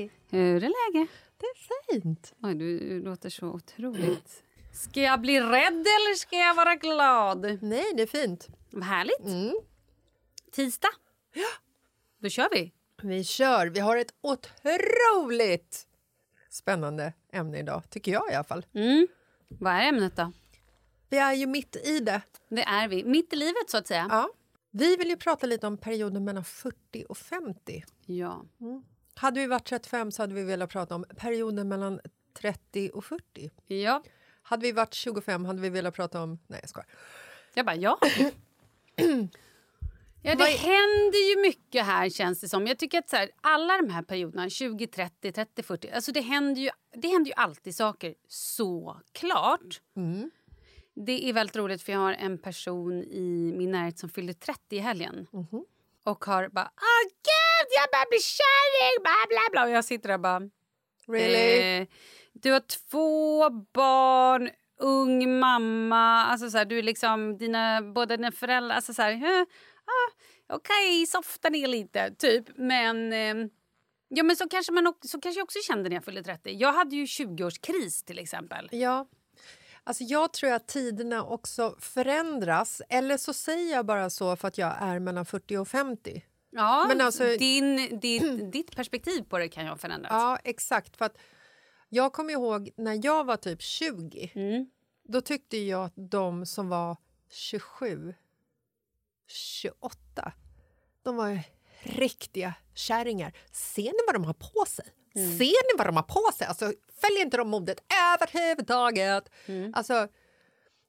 Hej! Hur är läget? Det är fint. Oj, du låter så otroligt... Ska jag bli rädd eller ska jag vara glad? Nej, det är fint. Vad härligt. Tisdag. Ja. Då kör vi. Vi kör. Vi har ett otroligt spännande ämne idag, tycker jag i alla fall. Mm. Vad är ämnet då? Vi är ju mitt i det. Det är vi. Mitt i livet så att säga. Ja. Vi vill ju prata lite om perioden mellan 40 och 50. Ja. Hade vi varit 35 så hade vi velat prata om perioden mellan 30 och 40. Ja. Hade vi varit 25 hade vi velat prata om... Nej, jag skojar. Jag bara, ja. Ja, det händer ju mycket här känns det som. Jag tycker att så här, alla de här perioderna, 20, 30, 30, 40, alltså det händer ju, det händer ju alltid saker såklart. Det är väldigt roligt för jag har en person i min närhet som fyllde 30 i helgen. Och har bara, gud jag börjar bli kärring, bla bla bla. Och jag sitter där och bara, Really? Eh, du har två barn, ung mamma. Alltså så här, du är liksom dina, båda dina föräldrar. Alltså så här, eh, ah, Okej, softa ner lite, typ. Men, eh, ja, men så, kanske man också, så kanske jag också kände när jag fyllde 30. Jag hade ju 20-årskris till exempel. Ja. Alltså jag tror att tiderna också förändras. Eller så säger jag bara så för att jag är mellan 40 och 50. Ja, Men alltså- din, ditt, ditt perspektiv på det kan ju ha förändrats. Ja, exakt. För att jag kommer ihåg när jag var typ 20. Mm. Då tyckte jag att de som var 27, 28, de var riktiga kärringar. Ser ni vad de har på sig? Mm. Ser ni vad de har på sig? Alltså, följer inte de modet överhuvudtaget? Mm. Alltså,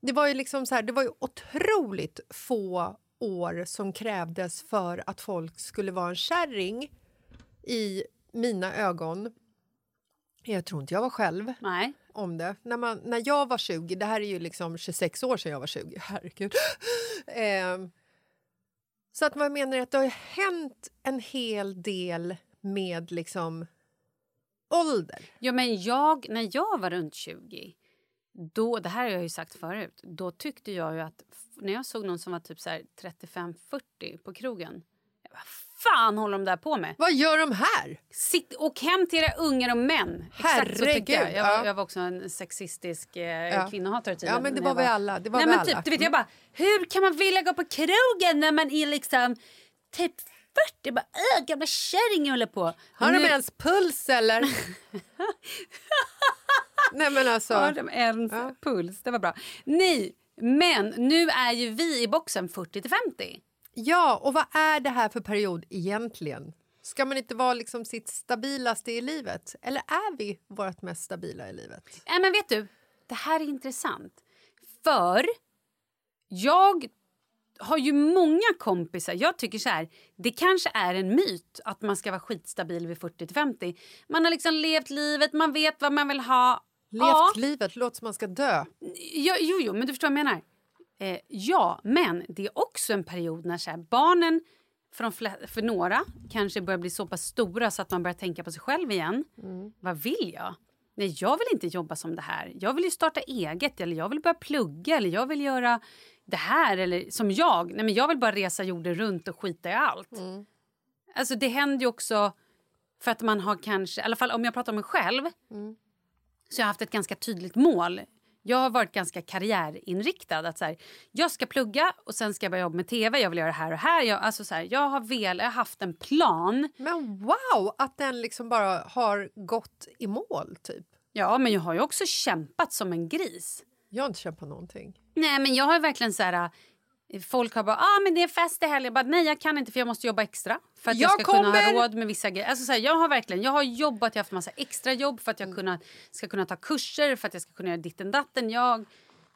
det var ju liksom så här, det var ju otroligt få år som krävdes för att folk skulle vara en kärring i mina ögon. Jag tror inte jag var själv Nej. om det. När, man, när jag var 20, det här är ju liksom 26 år sedan jag var 20, herregud. Ehm, så att vad jag menar att det har hänt en hel del med liksom ålder. Ja, men jag, när jag var runt 20, då, det här har jag ju sagt förut, då tyckte jag ju att när jag såg någon som var typ så här 35-40 på krogen, jag bara, vad fan håller de där på med? Vad gör de här? Sitt, åk hem till era ungar och män. Exakt så tyckte jag. Herregud, Jag, ja. jag var också en sexistisk eh, Ja. kvinnohatare. Ja, men det var vi alla. Det var Nej, men alla. typ, du vet, jag bara, hur kan man vilja gå på krogen när man är liksom typ 40? Bara, äh, gamla kärringen håller på. Har Nu- de ens puls eller? Nej men alltså. De ens Ja. puls? Det var bra. Nej, men nu är ju vi i boxen 40 till 50. Ja, och vad är det här för period egentligen? Ska man inte vara liksom sitt stabilaste i livet? Eller är vi vårt mest stabila i livet? Nej, men vet du, det här är intressant. För jag har ju många kompisar. Jag tycker så här, det kanske är en myt att man ska vara skitstabil vid 40 till 50. Man har liksom levt livet, man vet vad man vill ha. Levt Ja. livet, låt som man ska dö. Ja, jo, jo, men du förstår vad jag menar. Eh, ja, men det är också en period när så här, barnen för, de för några kanske börjar bli så pass stora så att man börjar tänka på sig själv igen. Vad vill jag? Nej, jag vill inte jobba som det här. Jag vill ju starta eget eller jag vill börja plugga eller jag vill göra det här eller som jag. Nej, men jag vill bara resa jorden runt och skita i allt. Alltså det händer ju också för att man har kanske, i alla fall om jag pratar om mig själv så jag har haft ett ganska tydligt mål. Jag har varit ganska karriärinriktad. Att så här, jag ska plugga och sen ska jag börja jobba med tv. Jag vill göra det här och här. Jag, alltså så här, jag har vel, jag har haft en plan. Men wow, att den liksom bara har gått i mål typ. Ja, men jag har ju också kämpat som en gris. Jag har inte kämpat någonting. Nej, men jag har verkligen så här... Folk har bara ah, men det är fest i helgen. Jag bara, Nej, jag kan inte för jag måste jobba extra. För att jag, Jag ska kunna kommer! ha råd med vissa grejer. Alltså, så här, jag har verkligen jag har jobbat, jag har haft massa extra jobb för att jag kunna, ska kunna ta kurser, för att jag ska kunna göra ditten datten. Jag,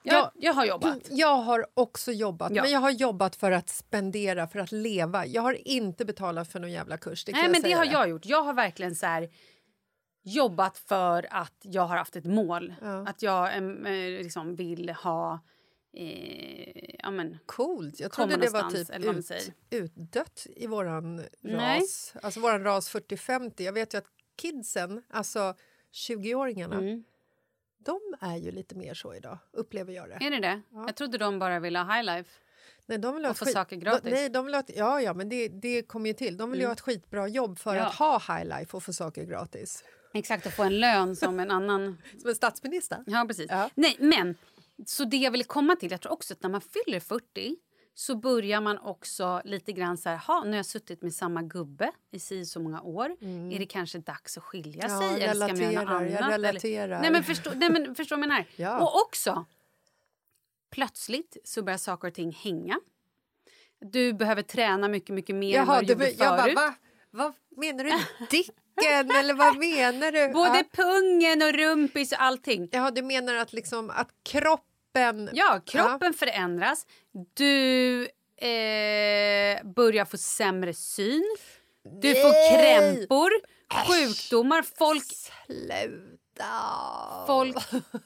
jag, Ja. jag har jobbat. Jag har också jobbat, Ja. men jag har jobbat för att spendera, för att leva. Jag har inte betalat för någon jävla kurs. Det Nej, men det har jag gjort. Jag har verkligen så här, jobbat för att jag har haft ett mål. Ja. Att jag eh, liksom vill ha... Eh, ja, men, Coolt. Jag trodde det var typ ut, utdött i våran Nej. ras. Alltså våran ras 40-50. Jag vet ju att kidsen, alltså 20-åringarna, mm. de är ju lite mer så idag, upplever jag det. Är det det? Jag trodde de bara ville ha high life. Nej, de vill ha Och få skit- saker gratis. De, nej, de vill ha ett, ja, ja, men det, det kommer ju till. De vill ju ha ett skitbra jobb för Ja. att ha high life och få saker gratis. Exakt, att få en lön som en annan... Som en statsminister. Ja, precis. Ja. Nej, men så det jag ville komma till, jag tror också att när man fyller 40 så börjar man också lite grann så här, ha, nu har jag suttit med samma gubbe i si så många år. Är det kanske dags att skilja Ja, sig? Eller ska man göra något relaterar, jag annat? relaterar. Eller, nej, men förstå, nej, men förstå mig här. Ja. Och också, plötsligt så börjar saker och ting hänga. Du behöver träna mycket, mycket mer än vad du gjorde jag bara, förut. va? Vad menar du? Dicken? eller vad menar du? Både ja. pungen och rumpis och allting. ja, du menar att, liksom, att kroppen... Ja, kroppen förändras. Du eh, börjar få sämre syn. Du får Nej! krämpor, sjukdomar. Folk Sluta! Folk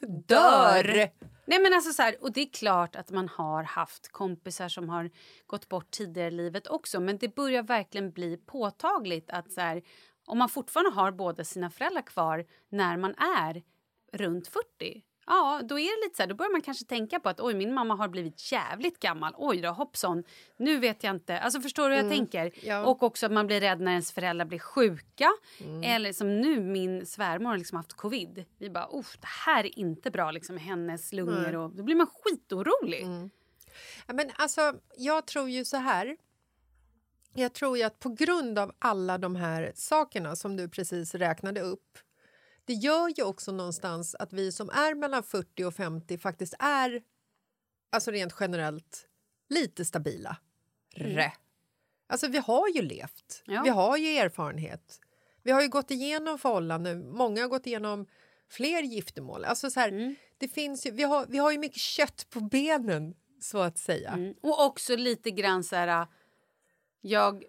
dör. Nej, men alltså så här, och det är klart att man har haft kompisar som har gått bort tidigare i livet också. Men det börjar verkligen bli påtagligt att så här, om man fortfarande har båda sina föräldrar kvar när man är runt 40. Ja, då är det lite så här, då börjar man kanske tänka på att oj, min mamma har blivit jävligt gammal. Oj då, hoppsan. Nu vet jag inte. Alltså förstår du hur jag tänker? ja. Och också att man blir rädd när ens föräldrar blir sjuka. Eller som nu, min svärmor har liksom haft covid. Vi bara, uff, det här är inte bra liksom hennes lungor. Och, då blir man skitorolig. Ja, men alltså, jag tror ju så här. Jag tror ju att på grund av alla de här sakerna som du precis räknade upp det gör ju också någonstans att vi som är mellan 40 och 50 faktiskt är, alltså rent generellt, lite stabila. Rä. Alltså, vi har ju levt. Ja. Vi har ju erfarenhet. Vi har ju gått igenom förhållanden. Många har gått igenom fler giftermål. Alltså så här, det finns ju, vi, har, vi har ju mycket kött på benen, så att säga. Mm. Och också lite grann så här... Jag,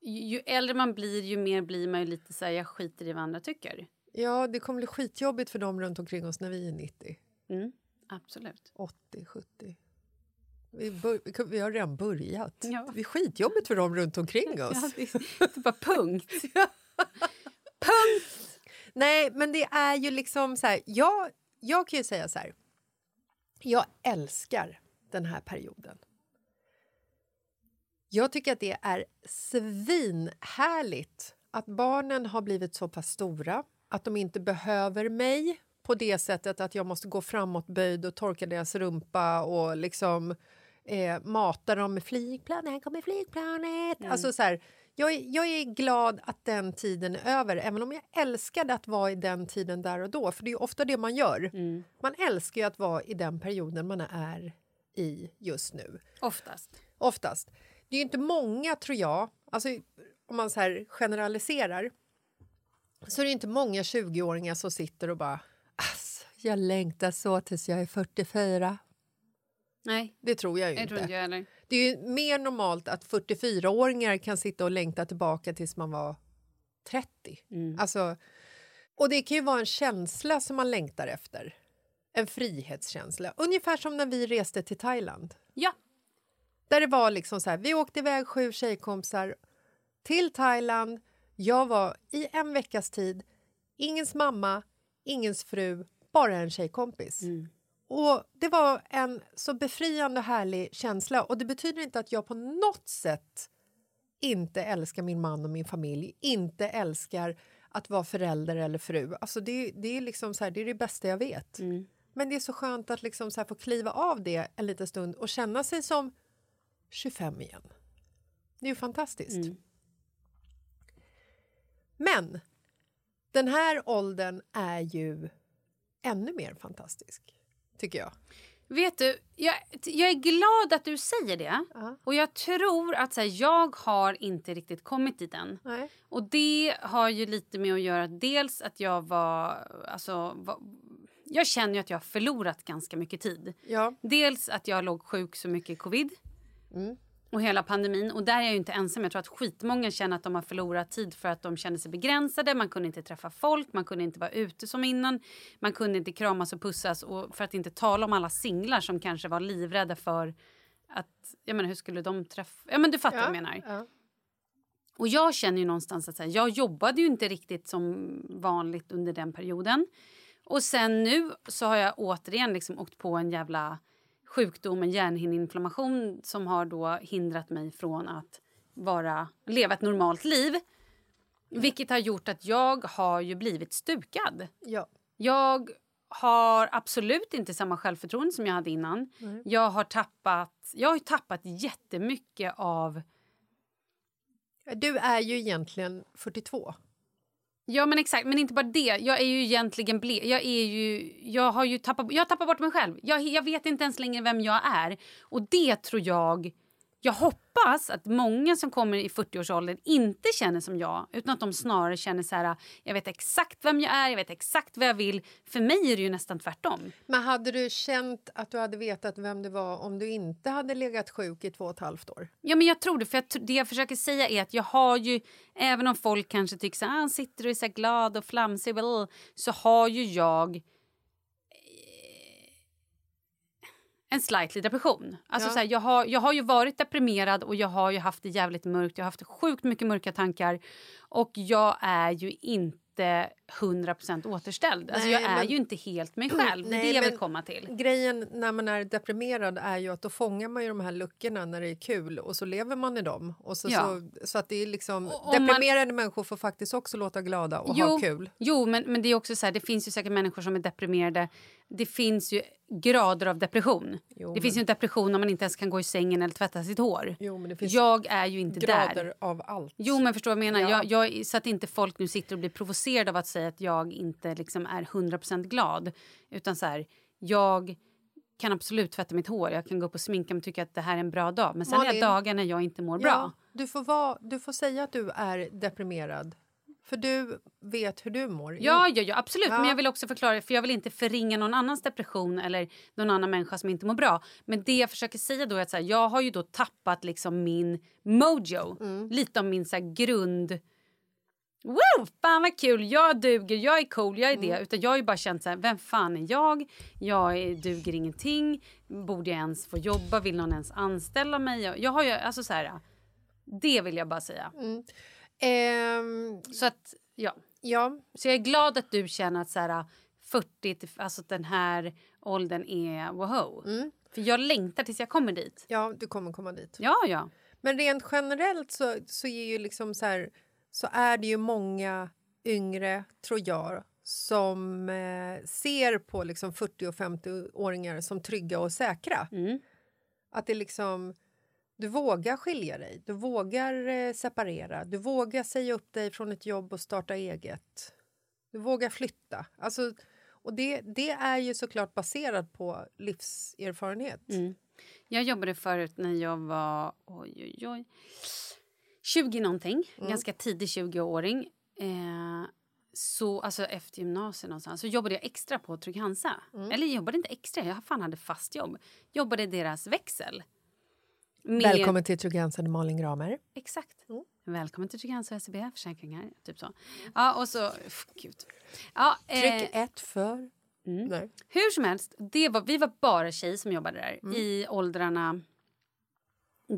ju ju äldre man blir, ju mer blir man ju lite så här, jag skiter i vad andra tycker. Ja, det kommer bli skitjobbigt för dem runt omkring oss när vi är 90, Mm, absolut. 80, 70. Vi, bör, vi har redan börjat. Ja. Det är skitjobbigt för dem runt omkring oss. Ja, det, det bara punkt. Nej, men det är ju liksom så här... Jag, jag kan ju säga så här... Jag älskar den här perioden. Jag tycker att det är svinhärligt att barnen har blivit så pass stora att de inte behöver mig på det sättet att jag måste gå framåtböjd och torka deras rumpa och liksom eh, mata dem med flygplan. Här kommer flygplanet! Alltså så här, jag, jag är glad att den tiden är över, även om jag älskade att vara i den tiden där och då. För det är ofta det man gör. Man älskar ju att vara i den perioden man är i just nu. Oftast. Oftast. Det är ju inte många, tror jag, alltså, om man så här generaliserar så är det inte många 20-åringar som sitter och bara alltså, jag längtar så tills jag är 44. Nej, Det tror jag ju det tror inte. inte jag. Det är ju mer normalt att 44-åringar kan sitta och längta tillbaka tills man var 30. Alltså, och det kan ju vara en känsla som man längtar efter. En frihetskänsla. Ungefär som när vi reste till Thailand. Ja, Där det var liksom så här, vi åkte iväg sju tjejkompisar till Thailand. Jag var i en veckas tid, ingens mamma, ingens fru, bara en tjejkompis. Och Det var en så befriande och härlig känsla. Och Det betyder inte att jag på något sätt inte älskar min man och min familj, inte älskar att vara förälder eller fru. Alltså det, det, är liksom så här, det är det bästa jag vet. Men det är så skönt att liksom så få kliva av det en liten stund och känna sig som 25 igen. Det är ju fantastiskt. Men den här åldern är ju ännu mer fantastisk, tycker jag. vet du, jag, jag är glad att du säger det. Ja. Och jag tror att så här, jag har inte riktigt kommit dit än. Nej. Och det har ju lite med att göra dels att jag var... Alltså, var jag känner ju att jag har förlorat ganska mycket tid. Ja. Dels att jag låg sjuk så mycket i covid. Och hela pandemin. Och där är jag ju inte ensam. Jag tror att skitmånga känner att de har förlorat tid för att de kände sig begränsade. Man kunde inte träffa folk, man kunde inte vara ute som innan. Man kunde inte kramas och pussas. Och för att inte tala om alla singlar som kanske var livrädda för att... Jag menar, hur skulle de träffa... Ja, men du fattar vad jag menar. Ja. Och jag känner ju någonstans att här, jag jobbade ju inte riktigt som vanligt under den perioden. Och sen nu så har jag återigen liksom åkt på en jävla sjukdom, en hjärnhinneinflammation som har då hindrat mig från att vara, leva ett normalt liv. Vilket har gjort att jag har ju blivit stukad. Ja. Jag har absolut inte samma självförtroende som jag hade innan. Jag har tappat, jag har tappat jättemycket av Du är ju egentligen 42. Ja men exakt, men inte bara det. Jag är ju egentligen ble jag är ju jag har ju tappat jag tappat bort mig själv. Jag, jag vet inte ens längre vem jag är och det tror jag jag hoppas att många som kommer i 40-årsåldern inte känner som jag utan att de snarare känner så här jag vet exakt vem jag är, jag vet exakt vad jag vill. För mig är det ju nästan tvärtom. Men hade du känt att du hade vetat vem du var om du inte hade legat sjuk i två och ett halvt år? Ja, men jag tror det. För jag, det jag försöker säga är att jag har ju, även om folk kanske tycker så här, "Ah, han sitter och är så glad och flamsig, blah", så har ju jag eh, en slightly depression. Alltså Ja. så här, jag, har, jag har ju varit deprimerad och jag har ju haft det jävligt mörkt. Jag har haft sjukt mycket mörka tankar. Och jag är ju inte inte 100% återställd. Alltså Nej, jag är men- ju inte helt mig själv. det är Nej, det jag vill komma till. Grejen när man är deprimerad är ju att då fångar man ju de här luckorna när det är kul och så lever man i dem. Och så, Ja. så, så att det är liksom, Och om man- deprimerade människor får faktiskt också låta glada och ha kul. Jo, men, men det är också så här, det finns ju säkert människor som är deprimerade. Det finns ju grader av depression. Jo, det finns men- ju en depression om man inte ens kan gå i sängen eller tvätta sitt hår. Jo, finns jag är ju inte grader där. av allt. Jo, men förstår vad jag menar. Ja. Jag, jag, så att inte folk nu sitter och blir provocerade av att säga att jag inte liksom är 100% glad. Utan så här, jag kan absolut tvätta mitt hår, jag kan gå upp och sminka mig och tycka att det här är en bra dag. Men sen är Malin. det dagar när jag inte mår bra. Ja, du, får vara, du får säga att du är deprimerad. För du vet hur du mår. Ja, ja, ja absolut. Ja. Men jag vill också förklara, för jag vill inte förringa någon annans depression eller någon annan människa som inte mår bra. Men det jag försöker säga då är att så här, jag har ju då tappat liksom min mojo. Mm. Lite av min så här, grund... Woo! Fan vad kul, jag duger, jag är cool, jag är det. Mm. Utan jag har bara känt så här, vem fan är jag? Jag är, duger ingenting. Borde jag ens få jobba? Vill någon ens anställa mig? Jag, jag har ju, alltså så här... Det vill jag bara säga. Mm. Ehm, Så att, ja. ja, Så jag är glad att du känner att så här, 40, till- alltså den här åldern är wow. För jag längtar tills jag kommer dit. ja, du kommer komma dit. Ja, ja. Men rent generellt så, så, är ju liksom så, här, så är det ju många yngre, tror jag som eh, ser på liksom 40 och 50-åringar som trygga och säkra. Mm. Att det liksom... Du vågar skilja dig, du vågar eh, separera, du vågar säga upp dig från ett jobb och starta eget. Du vågar flytta. Alltså, och det, det är ju såklart baserat på livserfarenhet. Mm. Jag jobbade förut när jag var oj, oj, oj, 20 någonting, ganska tidig 20-åring. Eh, så alltså efter gymnasiet någonstans så jobbade jag extra på Trygg Hansa. Eller jobbade inte extra, jag fan hade fast jobb. Jobbade i deras växel. Med- Välkommen till Trygg-Hansa, Malin Gramer. Exakt. Välkommen till Trygg-Hansa och SEB Försäkringar. Typ så. Ja, och så... F, gud. Ja, Tryck eh, ett för... Nej. hur som helst, det var, vi var bara tjejer som jobbade där Mm. i åldrarna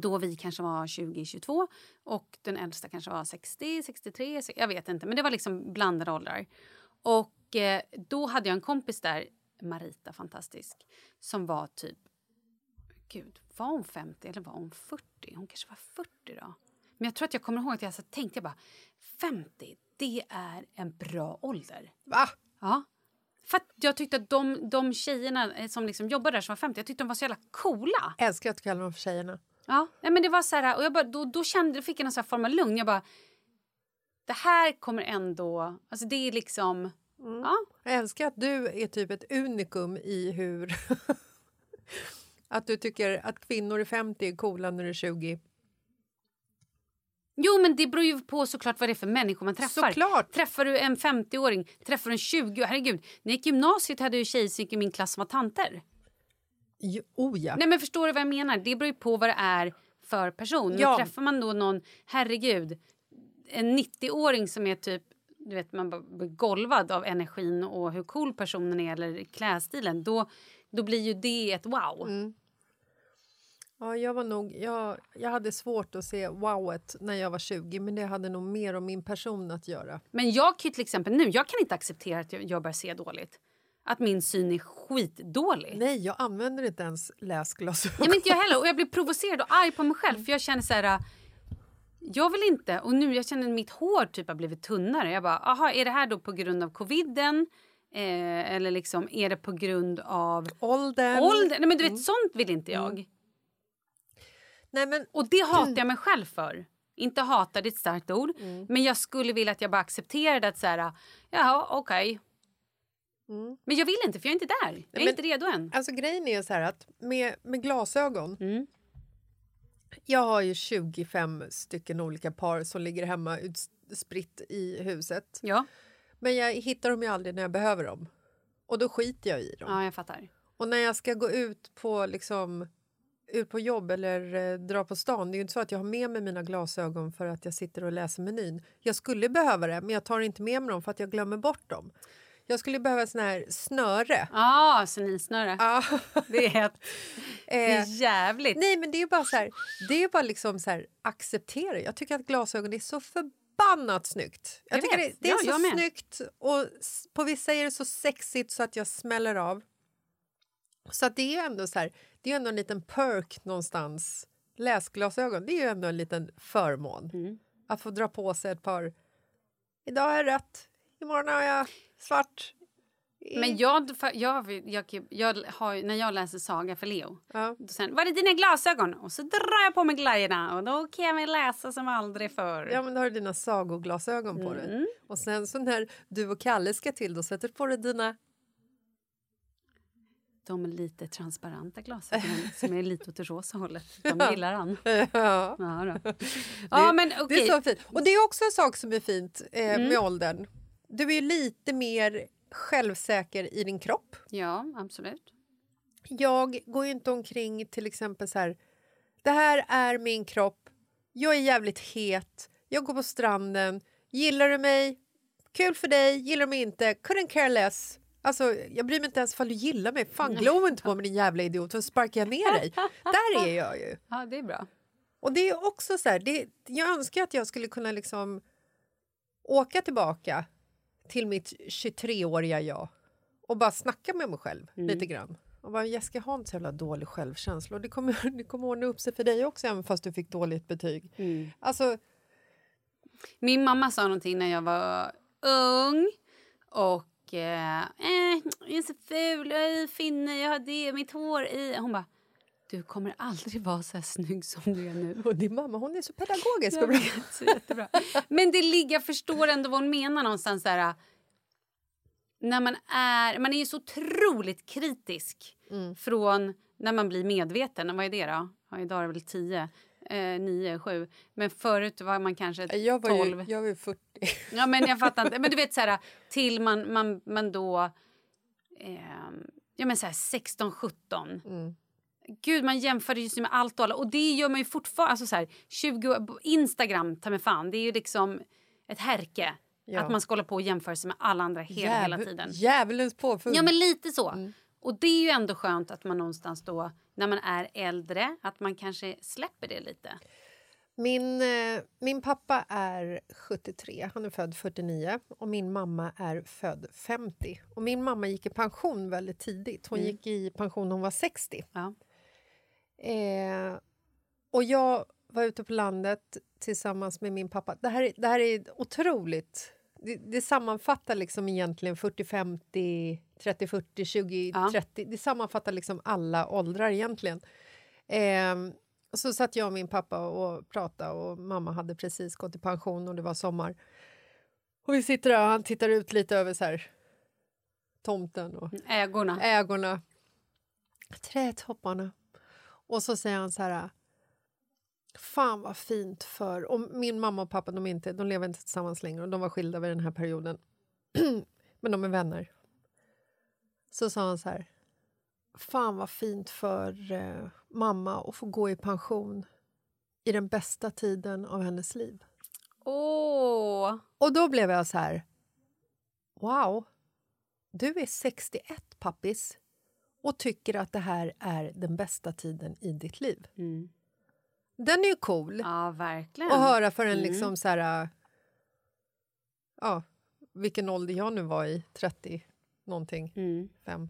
då vi kanske var 20-22 och den äldsta kanske var 60, 63, se- jag vet inte. Men det var liksom blandade åldrar. Och eh, då hade jag en kompis där, Marita, fantastisk, som var typ... Gud, var hon 50 eller var hon 40? Hon kanske var 40 då. Men jag tror att jag kommer ihåg att jag så tänkte jag bara 50, det är en bra ålder. Va? Ja. För att jag tyckte att de, de tjejerna eh, som liksom jobbade där som var 50, jag tyckte de var så jävla coola. Älskar att kalla dem för tjejerna. Ja, nej, men det var så här, och jag bara, då, då kände, fick jag en sån här form av lugn. Jag bara, det här kommer ändå, alltså det är liksom, ja. Jag älskar att du är typ ett unikum i hur... att du tycker att kvinnor i 50 är coola när du är 20. Jo, men det beror ju på såklart vad det är för människor man träffar. Såklart. Träffar du en 50-åring, träffar du en 20 herregud. När jag gick gymnasiet hade jag tjejer som gick i min klass som var tanter. Jo, Oh ja. Nej men förstår du vad jag menar? Det beror ju på vad det är för person. Men Ja. träffar man då någon, herregud, en 90-åring som är typ du vet, man blir golvad av energin och hur cool personen är eller klädstilen, då, då blir ju det ett wow. Mm. Ja, jag, var nog, jag, jag hade svårt att se wowet när jag var 20 men det hade nog mer om min person att göra. Men jag kan till exempel nu, jag kan inte acceptera att jag, jag börjar se dåligt. Att min syn är skitdålig. Nej, jag använder inte ens läsglasögon. Nej, men inte jag heller. Och jag blir provocerad och arg på mig själv. För jag känner så här... äh, Jag vill inte. Och nu jag känner att mitt hår typ har blivit tunnare. Jag bara, aha, är det här då på grund av coviden? Eh, eller liksom, är det på grund av Åldern. ålder? Nej, men du vet, Mm. sånt vill inte jag. Nej, men Och det hatar jag mig själv för. Inte hata, det är ett starkt ord. Mm. Men jag skulle vilja att jag bara accepterade att så här, ja okej. Men jag vill inte för jag är inte där. Jag är Mm. men- inte redo än. Alltså grejen är så här att med, med glasögon. Mm. Jag har ju 25 stycken olika par som ligger hemma utspritt i huset. Ja, Men jag hittar dem ju aldrig när jag behöver dem. Och då skiter jag i dem. ja jag fattar. Och när jag ska gå ut på liksom ut på jobb eller eh, dra på stan, det är ju inte så att jag har med mig mina glasögon för att jag sitter och läser menyn. Jag skulle behöva det, men jag tar inte med mig dem för att jag glömmer bort dem. Jag skulle behöva sån här snöre. Ja, ah, senilsnöre. Ja. Det är, det Eh, är jävligt. Nej, men det är bara så här, det är bara liksom så här acceptera. Jag tycker att glasögon är så förbannat snyggt. Jag, Jag tycker det, det är Ja, så med. snyggt och på vissa är det så sexigt så att jag smäller av. Så att det är ändå så här, det är ändå en liten perk någonstans. Läsglasögon, det är ju ändå en liten förmån. Mm. Att få dra på sig ett par. Idag har jag rött, imorgon har jag svart. Men jag, jag, jag, jag har, när jag läser saga för Leo, Ja. han, var är dina glasögon? Och så drar jag på mig glajjorna och då kan jag läsa som aldrig förr. Ja, men då har du dina sagoglasögon på Mm. dig. Och sen så när du och Kalle ska till, då sätter du på dig dina... De lite transparenta glasögonen som är lite åt det rosa hållet. De gillar han. Ja. Ja, då. ja men Det okej. är så fint. Och det är också en sak som är fint eh, Mm. med åldern. Du är lite mer självsäker i din kropp. Ja, absolut. Jag går ju inte omkring till exempel så här. Det här är min kropp. Jag är jävligt het. Jag går på stranden. Gillar du mig? Kul för dig. Gillar du mig inte? Couldn't care less. Alltså, jag bryr mig inte ens ifall du gillar mig. Fan, glo inte på mig din jävla idiot, så sparkar jag ner dig. Där är jag ju. Ja, det är bra. Och det är också så här, det, jag önskar att jag skulle kunna liksom åka tillbaka till mitt 23-åriga jag och bara snacka med mig själv lite grann. Och bara, Jessica, har inte så jävla dålig självkänsla. Och det kommer, det kommer ordna upp sig för dig också, även fast du fick dåligt betyg. Alltså, Min mamma sa någonting när jag var ung och eh, eh, jag är så ful, jag är finne, jag har det, mitt hår i. Hon bara, du kommer aldrig vara så här snygg som du är nu. och din mamma, hon är så pedagogisk. Jag och vet, så jättebra. Men det ligger, jag förstår ändå vad hon menar någonstans där. När man är, man är ju så otroligt kritisk från när man blir medveten. Vad är det då? Ja, idag är det väl tio, eh, nio, sju. Men förut var man kanske Jag var, ju, jag var ju 40. Ja, men jag fattar inte. Men du vet så här, till man, man, man då... Eh, ja, men så här 16, 17. Gud, man jämför ju sig med allt och alla. Och det gör man ju fortfarande. Alltså så här, 20, år- Instagram, ta mig fan. Det är ju liksom ett härke. Ja. Att man ska hålla på och jämföra sig med alla andra hela, hela Djävul- tiden. Djävulens påfund. Ja, men lite så. Och det är ju ändå skönt att man någonstans då, när man är äldre, att man kanske släpper det lite. Min, eh, min pappa är 73, han är född 49 och min mamma är född 50. Och min mamma gick i pension väldigt tidigt. Hon gick i pension när hon var 60. Ja. Eh, och jag var ute på landet tillsammans med min pappa. Det här, är- det här är otroligt. Det, det sammanfattar liksom egentligen 40, 50, 30, 40, 20, Ja. 30. Det sammanfattar liksom alla åldrar egentligen. Eh, och så satt jag och min pappa och pratade och mamma hade precis gått i pension och det var sommar. Och vi sitter där och han tittar ut lite över så här, tomten och Ägorna. ägorna, trädtopparna. Och så säger han så här... Fan vad fint för... Och min mamma och pappa de, inte, de lever inte tillsammans längre och de var skilda vid den här perioden. Men de är vänner. Så sa han så här... Fan vad fint för eh, mamma att få gå i pension i den bästa tiden av hennes liv. Åh! Och då blev jag så här... Wow, du är 61, pappis och tycker att det här är den bästa tiden i ditt liv. Mm. Den är ju cool Ja, verkligen. att höra för en Mm. liksom så här... äh, Ja, vilken ålder jag nu var i. 30 någonting, Mm. 5.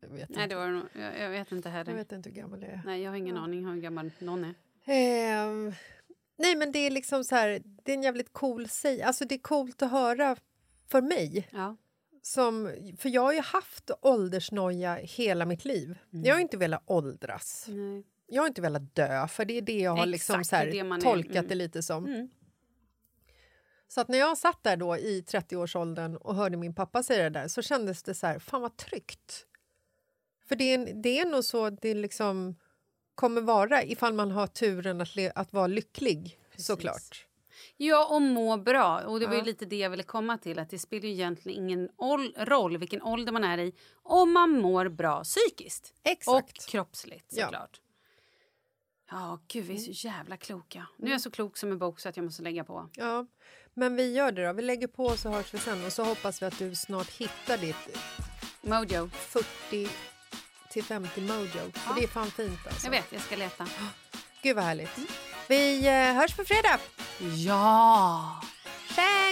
Jag vet, Nej, inte. det var det nog. Jag, jag vet inte heller. jag vet inte hur gammal jag är. Nej, jag har ingen aning hur gammal någon är. Ehm, nej, men det är liksom så här... Det är en jävligt cool säg. Alltså, det är coolt att höra för mig. Ja. Som, för jag har ju haft åldersnoja hela mitt liv. Jag har inte velat åldras. Nej. Jag har inte velat dö, för det är det jag har liksom Exakt, så här det det tolkat Mm. det lite som. Mm. Så att när jag satt där då i 30-årsåldern och hörde min pappa säga det där så kändes det så här, fan vad tryggt. För det är, det är nog så det liksom kommer vara ifall man har turen att, att vara lycklig, såklart. Ja, och må bra. Och det var Ja. lite det jag ville komma till. Att Det spelar ju egentligen ingen roll vilken ålder man är i om man mår bra psykiskt. Exakt. Och kroppsligt Ja. Ja, gud vi är så jävla kloka. Nu är jag så klok som en bok så att jag måste lägga på. Ja, men vi gör det då. Vi lägger på så hörs vi sen och så hoppas vi att du snart hittar ditt Mojo. 40 till 50 mojo. Ja. det är fan fint alltså. Jag vet, jag ska leta. Gud vad härligt. Vi eh, hörs på fredag. Ja! Tjang!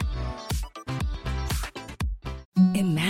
Imagine